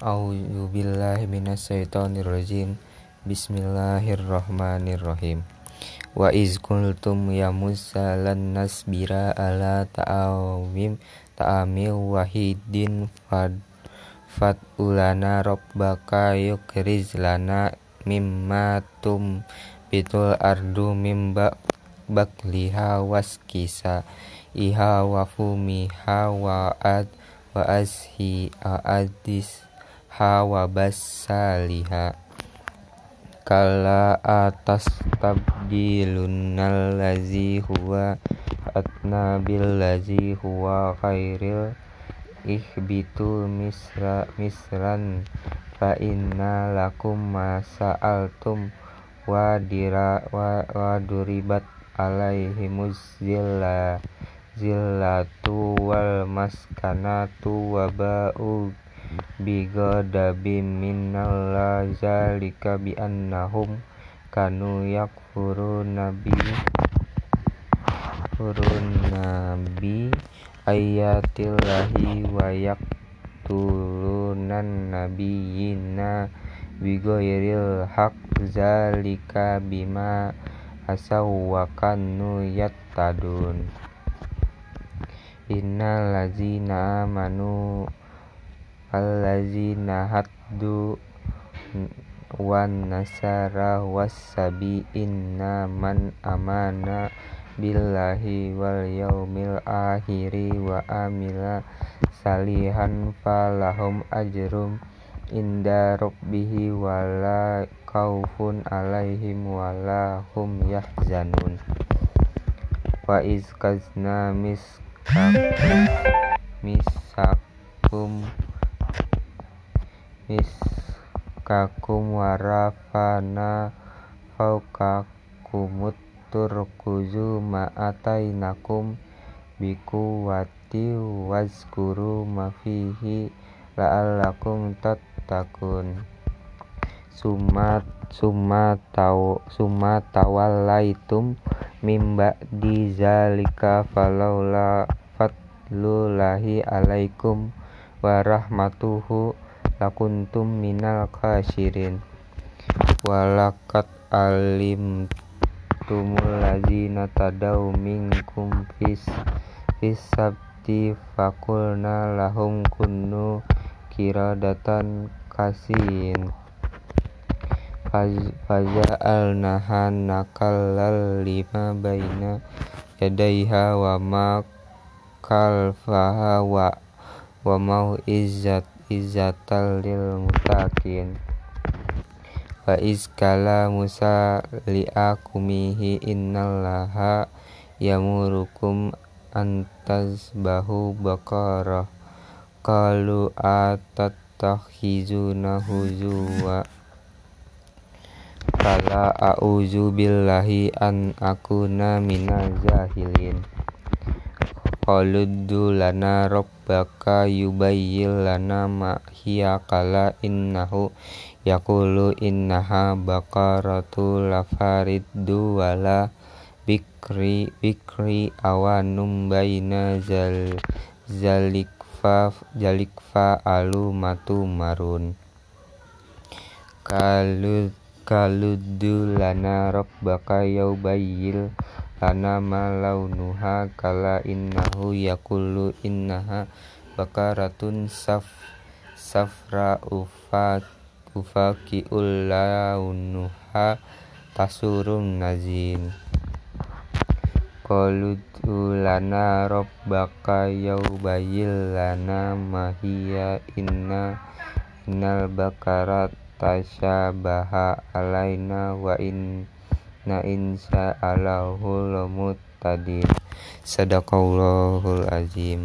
A'udzu billahi minasyaitonir rajim. Bismillahirrahmanirrahim. Wa iz qultum ya Musa lan nasbira ala ta'awim ta'amil wahidin fad fad ulana rabbaka yukriz lana mimma tum bitul ardu mimba bakliha waskisa iha wa fumiha wa ad wa azhi adis hawa basaliha. Kala atas tabdilun lazi huwa atna bil lazi huwa khairil ihbitu misra misran. Fa inna lakum ma sa'altum wa dira wa, wa duribat alaihimuz zilla zillatu wal maskanatu wa ba'u bighadabim minallah zalika bi annahum kanu yakfuruna nabi furun nabi ayatillahi wa yaktulunan nabiyina bighairil haq zalika bima asaw wa kanu yattadun. Innal ladzina amanu allazina haddu wan nasara wassabi inna man amana billahi wal yaumil akhiri wa amila salihan falahum ajrum inda rabbihi wala kaufun alaihim wala hum yahzanun wa izkazna miskakum misakum miskakum warafana faukakumut turkuzu ma'atainakum bikuwati wazkuru mafihi la'allakum tattaqun. Sumat summa taw summa tawallaitum mimba di zalika falaula fadlullahi alaikum warahmatuhu lakuntum minal khasirin. Walakat alim tumul lazina tadau minkum fis fis sabti fakulna lahum kunu kiradatan kasin faja'alnaha nakallal lima baina yadaiha wa ma kalfaha wa wa mau izzat izzatal lil mutakin Wa izkala Musa li'akumihi innallaha yamurukum antazbahu baqarah qalu atattakhizuna huzuwa Kala a'udzu billahi an akuna minaz jahilin Qaludu lana rabbaka yubayyin lana ma hiya kala innahu yaqulu innaha baqaratu lafariddu wala bikri bikri awanum baina zal zalikfa jalikfa alu matu marun. Kalud kaludu lana rabbaka yubayyin lana ma launuha kala innahu yaqulu innaha bakaratun saf safra ufat ufaki ulaunuha tasurun nazin qaludu lana rabbaka yubayyin lana ma hiya inna innal bakarat tasyabaha alaina wa in na insya Allahul muttadin sadaqallahul azim